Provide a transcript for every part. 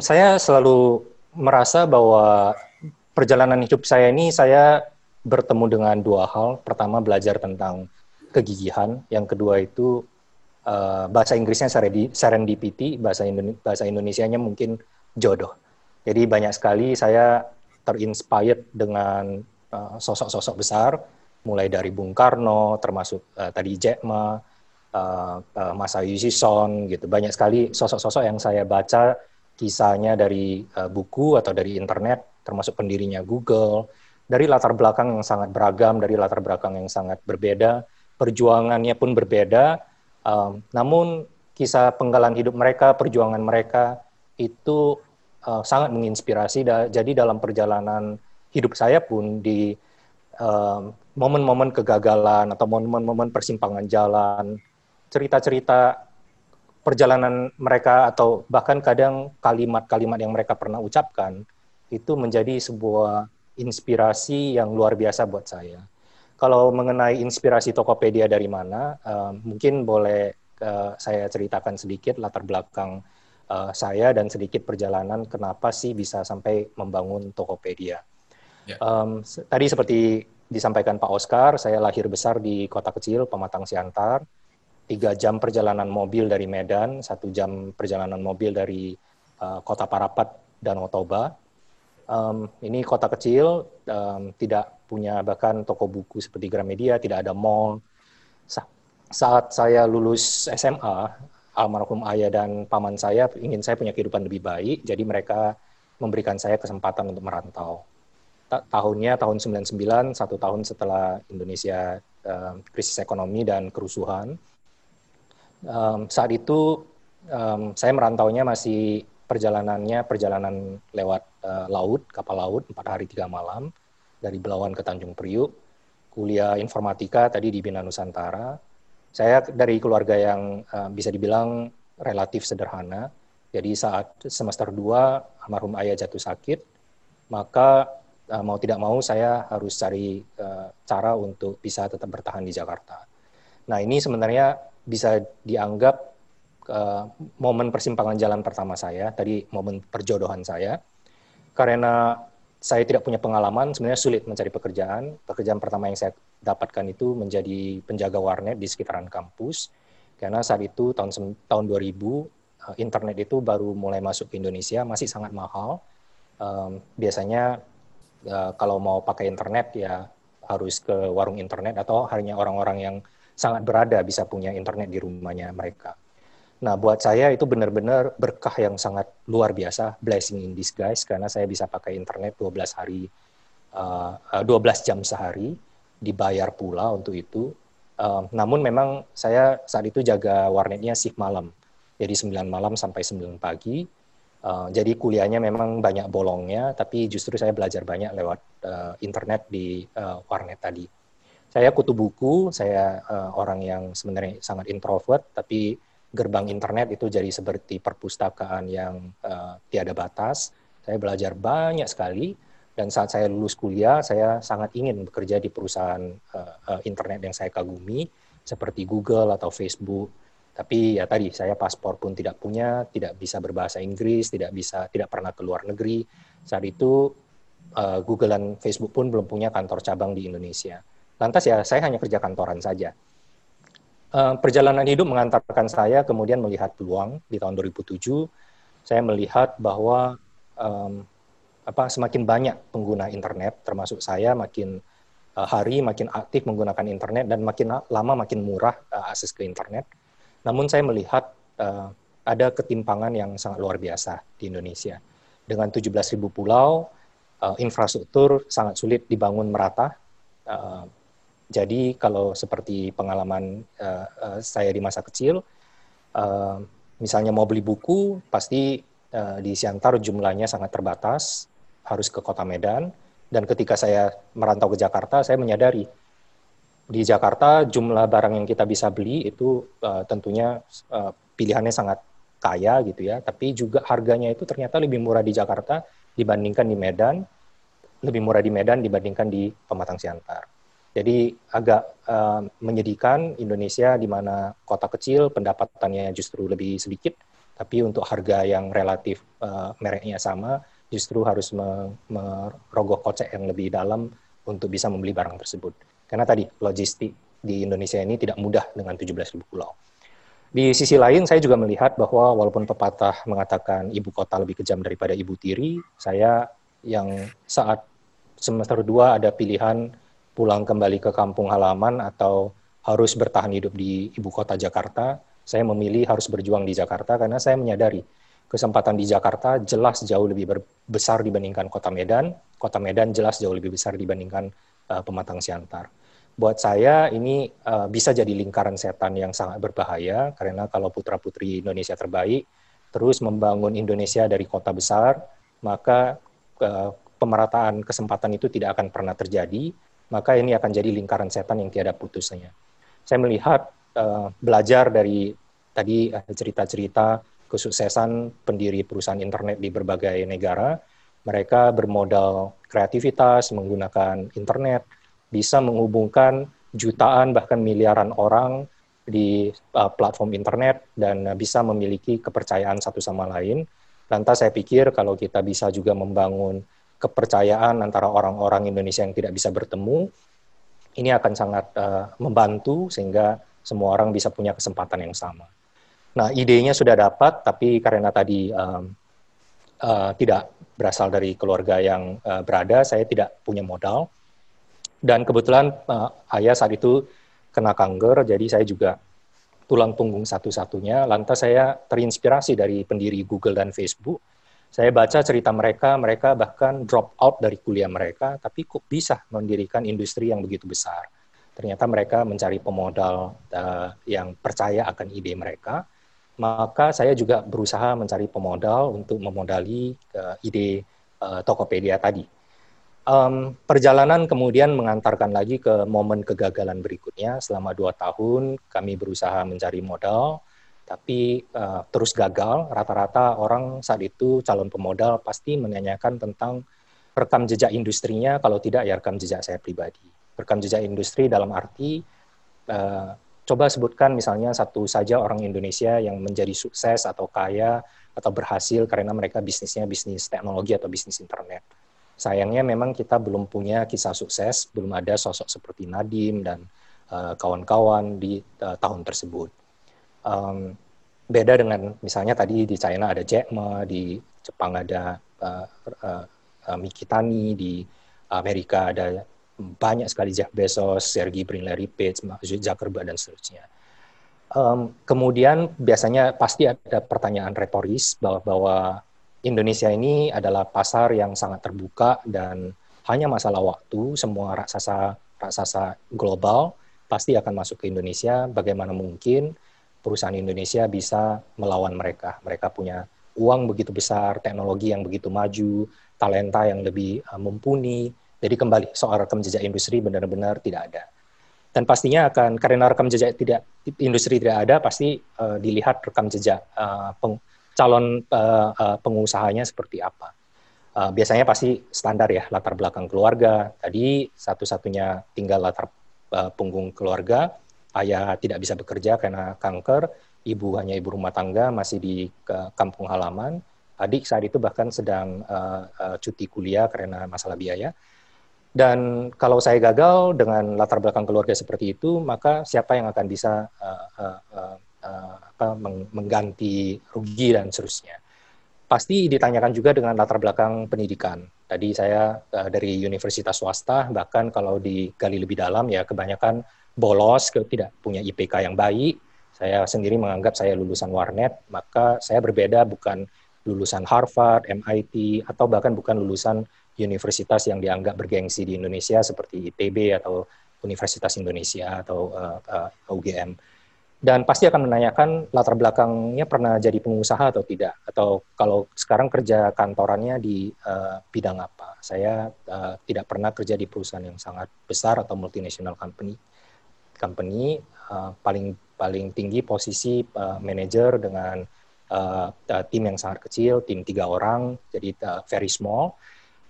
saya selalu merasa bahwa perjalanan hidup saya ini saya bertemu dengan dua hal. Pertama belajar tentang kegigihan, yang kedua itu uh, bahasa Inggrisnya serendipity, bahasa Indone bahasa Indonesianya mungkin jodoh. Jadi banyak sekali saya terinspired dengan eh, sosok-sosok uh, besar, mulai dari Bung Karno, termasuk uh, tadi Jack Ma, uh, uh, Masayoshi Son, gitu. Banyak sekali sosok-sosok yang saya baca kisahnya dari uh, buku atau dari internet, termasuk pendirinya Google, dari latar belakang yang sangat beragam, dari latar belakang yang sangat berbeda, perjuangannya pun berbeda, um, namun kisah penggalan hidup mereka, perjuangan mereka itu uh, sangat menginspirasi. Da jadi dalam perjalanan hidup saya pun di momen-momen uh, kegagalan atau momen-momen persimpangan jalan, cerita-cerita perjalanan mereka atau bahkan kadang kalimat-kalimat yang mereka pernah ucapkan itu menjadi sebuah inspirasi yang luar biasa buat saya. Kalau mengenai inspirasi Tokopedia dari mana, uh, mungkin boleh uh, saya ceritakan sedikit latar belakang uh, saya dan sedikit perjalanan kenapa sih bisa sampai membangun Tokopedia. Yeah. Um, tadi seperti disampaikan Pak Oscar, saya lahir besar di kota kecil Pematang Siantar tiga jam perjalanan mobil dari Medan, satu jam perjalanan mobil dari uh, kota Parapat dan Otoba. Um, ini kota kecil, um, tidak punya bahkan toko buku seperti Gramedia, tidak ada mall. Sa saat saya lulus SMA, almarhum ayah dan paman saya ingin saya punya kehidupan lebih baik, jadi mereka memberikan saya kesempatan untuk merantau. Ta tahunnya tahun 99, satu tahun setelah Indonesia uh, krisis ekonomi dan kerusuhan um, saat itu um, saya merantaunya masih perjalanannya perjalanan lewat uh, laut kapal laut empat hari tiga malam dari Belawan ke Tanjung Priuk. Kuliah informatika tadi di Bina Nusantara. Saya dari keluarga yang uh, bisa dibilang relatif sederhana. Jadi saat semester 2 almarhum ayah jatuh sakit maka uh, mau tidak mau saya harus cari uh, cara untuk bisa tetap bertahan di Jakarta. Nah ini sebenarnya bisa dianggap uh, momen persimpangan jalan pertama saya, tadi momen perjodohan saya, karena saya tidak punya pengalaman, sebenarnya sulit mencari pekerjaan. Pekerjaan pertama yang saya dapatkan itu menjadi penjaga warnet di sekitaran kampus, karena saat itu tahun tahun 2000 eh, internet itu baru mulai masuk ke Indonesia, masih sangat mahal. Um, biasanya uh, kalau mau pakai internet ya harus ke warung internet atau hanya orang-orang yang sangat berada bisa punya internet di rumahnya mereka. Nah, buat saya itu benar-benar berkah yang sangat luar biasa, blessing in disguise, karena saya bisa pakai internet 12 hari, uh, 12 jam sehari, dibayar pula untuk itu. Uh, namun memang saya saat itu jaga warnetnya shift malam, jadi 9 malam sampai 9 pagi. Uh, jadi kuliahnya memang banyak bolongnya, tapi justru saya belajar banyak lewat uh, internet di uh, warnet tadi saya kutu buku, saya uh, orang yang sebenarnya sangat introvert, tapi gerbang internet itu jadi seperti perpustakaan yang uh, tiada batas. Saya belajar banyak sekali, dan saat saya lulus kuliah, saya sangat ingin bekerja di perusahaan uh, uh, internet yang saya kagumi, seperti Google atau Facebook. Tapi ya tadi saya paspor pun tidak punya, tidak bisa berbahasa Inggris, tidak bisa, tidak pernah ke luar negeri. Saat itu uh, Google dan Facebook pun belum punya kantor cabang di Indonesia. Lantas ya saya hanya kerja kantoran saja. Uh, perjalanan hidup mengantarkan saya kemudian melihat peluang di tahun 2007. Saya melihat bahwa um, apa semakin banyak pengguna internet, termasuk saya makin uh, hari makin aktif menggunakan internet dan makin lama makin murah uh, akses ke internet. Namun saya melihat uh, ada ketimpangan yang sangat luar biasa di Indonesia. Dengan 17.000 pulau, uh, infrastruktur sangat sulit dibangun merata. Uh, jadi kalau seperti pengalaman uh, uh, saya di masa kecil, uh, misalnya mau beli buku, pasti uh, di Siantar jumlahnya sangat terbatas, harus ke kota Medan. Dan ketika saya merantau ke Jakarta, saya menyadari di Jakarta jumlah barang yang kita bisa beli itu uh, tentunya uh, pilihannya sangat kaya gitu ya, tapi juga harganya itu ternyata lebih murah di Jakarta dibandingkan di Medan, lebih murah di Medan dibandingkan di Pematang Siantar. Jadi agak uh, menyedihkan Indonesia di mana kota kecil pendapatannya justru lebih sedikit, Tapi untuk harga yang relatif uh, mereknya sama, justru harus merogoh kocek yang lebih dalam untuk bisa membeli barang tersebut. Karena tadi logistik di Indonesia ini tidak mudah dengan 17.000 pulau. Di sisi lain, saya juga melihat bahwa walaupun pepatah mengatakan ibu kota lebih kejam daripada ibu tiri, saya yang saat semester 2 ada pilihan pulang kembali ke kampung halaman atau harus bertahan hidup di ibu kota Jakarta, saya memilih harus berjuang di Jakarta karena saya menyadari kesempatan di Jakarta jelas jauh lebih besar dibandingkan kota Medan, kota Medan jelas jauh lebih besar dibandingkan uh, Pematang Siantar. Buat saya ini uh, bisa jadi lingkaran setan yang sangat berbahaya karena kalau putra putri Indonesia terbaik terus membangun Indonesia dari kota besar maka uh, pemerataan kesempatan itu tidak akan pernah terjadi maka ini akan jadi lingkaran setan yang tiada putusnya saya melihat uh, belajar dari tadi cerita-cerita kesuksesan pendiri perusahaan internet di berbagai negara mereka bermodal kreativitas menggunakan internet bisa menghubungkan jutaan bahkan miliaran orang di uh, platform internet dan bisa memiliki kepercayaan satu sama lain. Lantas saya pikir kalau kita bisa juga membangun kepercayaan antara orang-orang Indonesia yang tidak bisa bertemu, ini akan sangat uh, membantu sehingga semua orang bisa punya kesempatan yang sama. Nah, idenya sudah dapat, tapi karena tadi um, uh, tidak berasal dari keluarga yang uh, berada, saya tidak punya modal dan kebetulan uh, ayah saat itu kena kanker, jadi saya juga tulang punggung satu-satunya. Lantas saya terinspirasi dari pendiri Google dan Facebook. Saya baca cerita mereka, mereka bahkan drop out dari kuliah mereka, tapi kok bisa mendirikan industri yang begitu besar. Ternyata mereka mencari pemodal uh, yang percaya akan ide mereka. Maka saya juga berusaha mencari pemodal untuk memodali uh, ide uh, Tokopedia tadi um, perjalanan kemudian mengantarkan lagi ke momen kegagalan berikutnya. Selama dua tahun kami berusaha mencari modal, tapi uh, terus gagal. Rata-rata orang saat itu calon pemodal pasti menanyakan tentang rekam jejak industrinya, kalau tidak ya rekam jejak saya pribadi. Rekam jejak industri dalam arti uh, coba sebutkan misalnya satu saja orang Indonesia yang menjadi sukses atau kaya atau berhasil karena mereka bisnisnya bisnis teknologi atau bisnis internet sayangnya memang kita belum punya kisah sukses, belum ada sosok seperti Nadim dan eh, kawan-kawan uh, di uh, tahun tersebut. Um, beda dengan misalnya tadi di China ada Jack Ma, di Jepang ada uh, uh, Mikitani, di Amerika ada banyak sekali Jeff Bezos, Sergey Brin, Larry Page, Zuckerberg dan seterusnya. Um, kemudian biasanya pasti ada pertanyaan retoris bahwa, bahwa Indonesia ini adalah pasar yang sangat terbuka dan hanya masalah waktu semua raksasa raksasa global pasti akan masuk ke Indonesia. Bagaimana mungkin perusahaan Indonesia bisa melawan mereka? Mereka punya uang begitu besar, teknologi yang begitu maju, talenta yang lebih uh, mumpuni. Jadi kembali soal rekam jejak industri benar-benar tidak ada. Dan pastinya akan karena rekam jejak tidak industri tidak ada, pasti uh, dilihat rekam jejak uh, peng, calon uh, uh, pengusahanya seperti apa. Uh, biasanya pasti standar ya latar belakang keluarga. Tadi satu-satunya tinggal latar uh, punggung keluarga, ayah tidak bisa bekerja karena kanker, ibu hanya ibu rumah tangga masih di kampung halaman, adik saat itu bahkan sedang uh, uh, cuti kuliah karena masalah biaya. Dan kalau saya gagal dengan latar belakang keluarga seperti itu, maka siapa yang akan bisa apa, mengganti rugi dan seterusnya. Pasti ditanyakan juga dengan latar belakang pendidikan. Tadi saya dari universitas swasta, bahkan kalau digali lebih dalam ya kebanyakan bolos, ke, tidak punya IPK yang baik. Saya sendiri menganggap saya lulusan warnet, maka saya berbeda bukan lulusan Harvard, MIT, atau bahkan bukan lulusan universitas yang dianggap bergengsi di Indonesia seperti ITB atau Universitas Indonesia atau uh, uh, UGM dan pasti akan menanyakan latar belakangnya pernah jadi pengusaha atau tidak? Atau kalau sekarang kerja kantorannya di uh, bidang apa? Saya uh, tidak pernah kerja di perusahaan yang sangat besar atau multinational company company uh, paling paling tinggi posisi uh, manager dengan uh, uh, tim yang sangat kecil tim tiga orang jadi uh, very small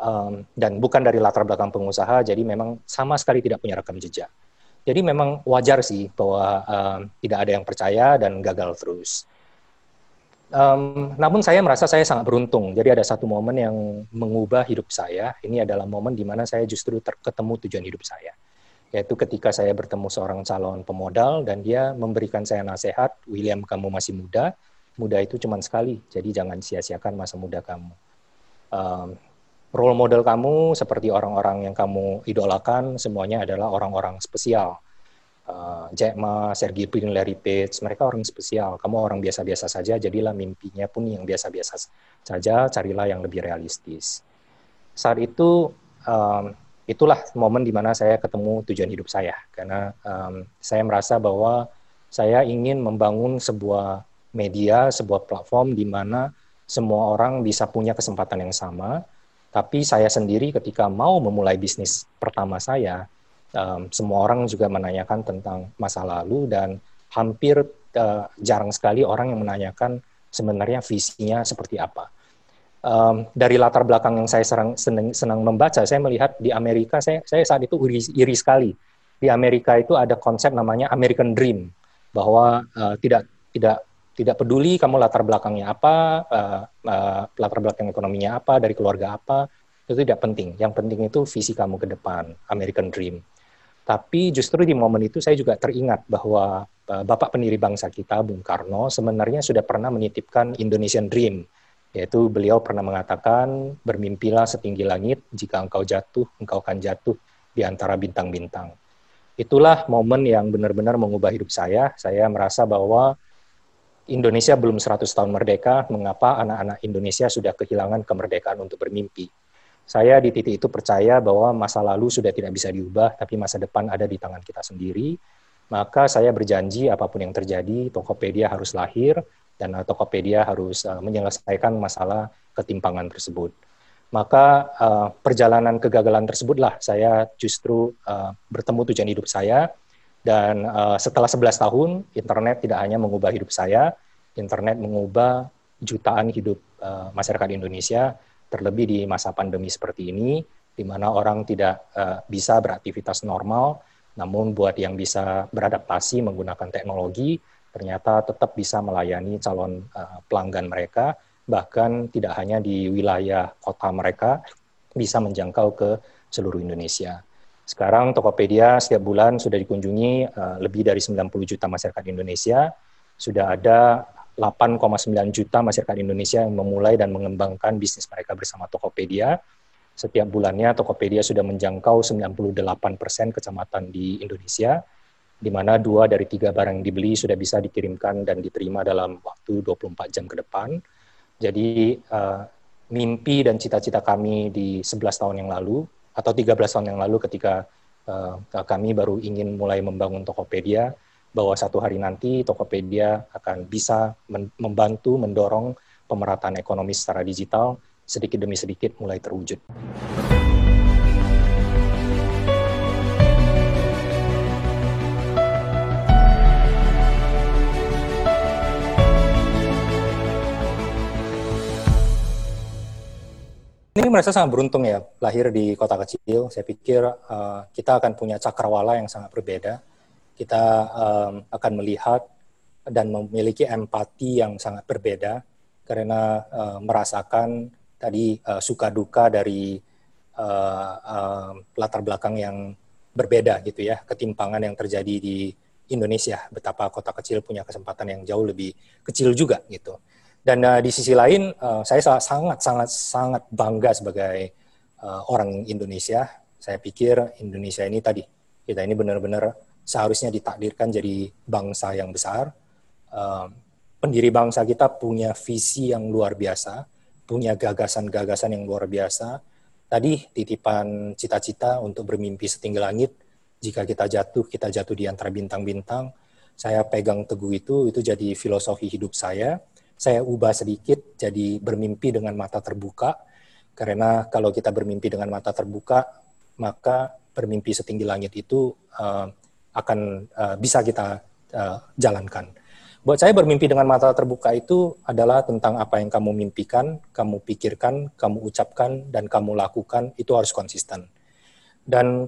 um, dan bukan dari latar belakang pengusaha jadi memang sama sekali tidak punya rekam jejak jadi memang wajar sih bahwa um, tidak ada yang percaya dan gagal terus. Um, namun saya merasa saya sangat beruntung. Jadi ada satu momen yang mengubah hidup saya. Ini adalah momen di mana saya justru terketemu tujuan hidup saya. Yaitu ketika saya bertemu seorang calon pemodal dan dia memberikan saya nasihat, William kamu masih muda, muda itu cuma sekali, jadi jangan sia-siakan masa muda kamu. Um, role model kamu seperti orang-orang yang kamu idolakan, semuanya adalah orang-orang spesial uh, Jack Ma, Sergey Brin, Larry Page, mereka orang spesial. Kamu orang biasa-biasa saja, jadilah mimpinya pun yang biasa-biasa saja, carilah yang lebih realistis. Saat itu, um, itulah momen di mana saya ketemu tujuan hidup saya, karena um, saya merasa bahwa saya ingin membangun sebuah media, sebuah platform di mana semua orang bisa punya kesempatan yang sama, tapi saya sendiri ketika mau memulai bisnis pertama saya, um, semua orang juga menanyakan tentang masa lalu dan hampir uh, jarang sekali orang yang menanyakan sebenarnya visinya seperti apa. Um, dari latar belakang yang saya serang, senang, senang membaca, saya melihat di Amerika, saya, saya saat itu iri, iri sekali. Di Amerika itu ada konsep namanya American Dream, bahwa uh, tidak tidak tidak peduli kamu latar belakangnya apa, uh, uh, latar belakang ekonominya apa, dari keluarga apa, itu tidak penting. Yang penting itu visi kamu ke depan, American Dream. Tapi justru di momen itu saya juga teringat bahwa uh, Bapak pendiri bangsa kita, Bung Karno, sebenarnya sudah pernah menitipkan Indonesian Dream, yaitu beliau pernah mengatakan, bermimpilah setinggi langit, jika engkau jatuh, engkau akan jatuh di antara bintang-bintang. Itulah momen yang benar-benar mengubah hidup saya. Saya merasa bahwa Indonesia belum 100 tahun merdeka, mengapa anak-anak Indonesia sudah kehilangan kemerdekaan untuk bermimpi saya di titik itu percaya bahwa masa lalu sudah tidak bisa diubah, tapi masa depan ada di tangan kita sendiri. Maka saya berjanji apa pun yang terjadi, Tokopedia harus lahir dan Tokopedia harus uh, menyelesaikan masalah ketimpangan tersebut. Maka uh, perjalanan kegagalan tersebutlah saya justru uh, bertemu tujuan hidup saya dan uh, setelah 11 tahun internet tidak hanya mengubah hidup saya, internet mengubah jutaan hidup uh, masyarakat Indonesia terlebih di masa pandemi seperti ini, di mana orang tidak uh, bisa beraktivitas normal, namun buat yang bisa beradaptasi menggunakan teknologi, ternyata tetap bisa melayani calon uh, pelanggan mereka, bahkan tidak hanya di wilayah kota mereka, bisa menjangkau ke seluruh Indonesia. Sekarang Tokopedia setiap bulan sudah dikunjungi uh, lebih dari 90 juta masyarakat Indonesia, sudah ada 8,9 juta masyarakat Indonesia yang memulai dan mengembangkan bisnis mereka bersama Tokopedia. Setiap bulannya Tokopedia sudah menjangkau 98 persen kecamatan di Indonesia, di mana dua dari tiga barang yang dibeli sudah bisa dikirimkan dan diterima dalam waktu 24 jam ke depan. Jadi uh, mimpi dan cita-cita kami di 11 tahun yang lalu, atau 13 tahun yang lalu ketika uh, kami baru ingin mulai membangun Tokopedia, bahwa satu hari nanti Tokopedia akan bisa membantu mendorong pemerataan ekonomi secara digital sedikit demi sedikit mulai terwujud. Ini merasa sangat beruntung ya, lahir di kota kecil. Saya pikir uh, kita akan punya cakrawala yang sangat berbeda. Kita um, akan melihat dan memiliki empati yang sangat berbeda karena uh, merasakan tadi uh, suka duka dari uh, uh, latar belakang yang berbeda gitu ya ketimpangan yang terjadi di Indonesia. Betapa kota kecil punya kesempatan yang jauh lebih kecil juga gitu dan uh, di sisi lain uh, saya sangat sangat sangat bangga sebagai uh, orang Indonesia saya pikir Indonesia ini tadi kita ini benar-benar seharusnya ditakdirkan jadi bangsa yang besar. Uh, pendiri bangsa kita punya visi yang luar biasa, punya gagasan-gagasan yang luar biasa. Tadi titipan cita-cita untuk bermimpi setinggi langit. Jika kita jatuh, kita jatuh di antara bintang-bintang. Saya pegang teguh itu, itu jadi filosofi hidup saya. Saya ubah sedikit jadi bermimpi dengan mata terbuka. Karena kalau kita bermimpi dengan mata terbuka, maka bermimpi setinggi langit itu uh, akan uh, bisa kita uh, jalankan. Buat saya bermimpi dengan mata terbuka itu adalah tentang apa yang kamu mimpikan, kamu pikirkan, kamu ucapkan, dan kamu lakukan, itu harus konsisten. Dan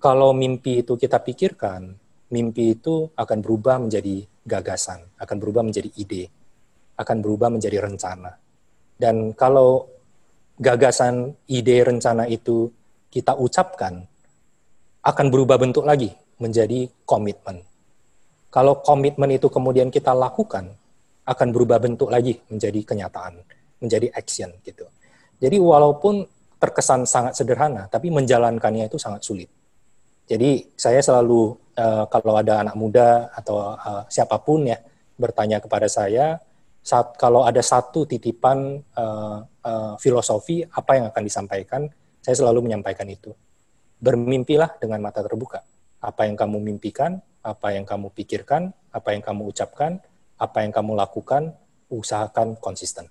kalau mimpi itu kita pikirkan, mimpi itu akan berubah menjadi gagasan, akan berubah menjadi ide. Akan berubah menjadi rencana. Dan kalau gagasan, ide, rencana itu kita ucapkan, akan berubah bentuk lagi menjadi komitmen. Kalau komitmen itu kemudian kita lakukan, akan berubah bentuk lagi menjadi kenyataan, menjadi action gitu. Jadi walaupun terkesan sangat sederhana, tapi menjalankannya itu sangat sulit. Jadi saya selalu uh, kalau ada anak muda atau uh, siapa pun ya bertanya kepada saya, saat kalau ada satu titipan uh, uh, filosofi apa yang akan disampaikan, saya selalu menyampaikan itu. Bermimpilah dengan mata terbuka. Apa yang kamu mimpikan, apa yang kamu pikirkan, apa yang kamu ucapkan, apa yang kamu lakukan, usahakan konsisten.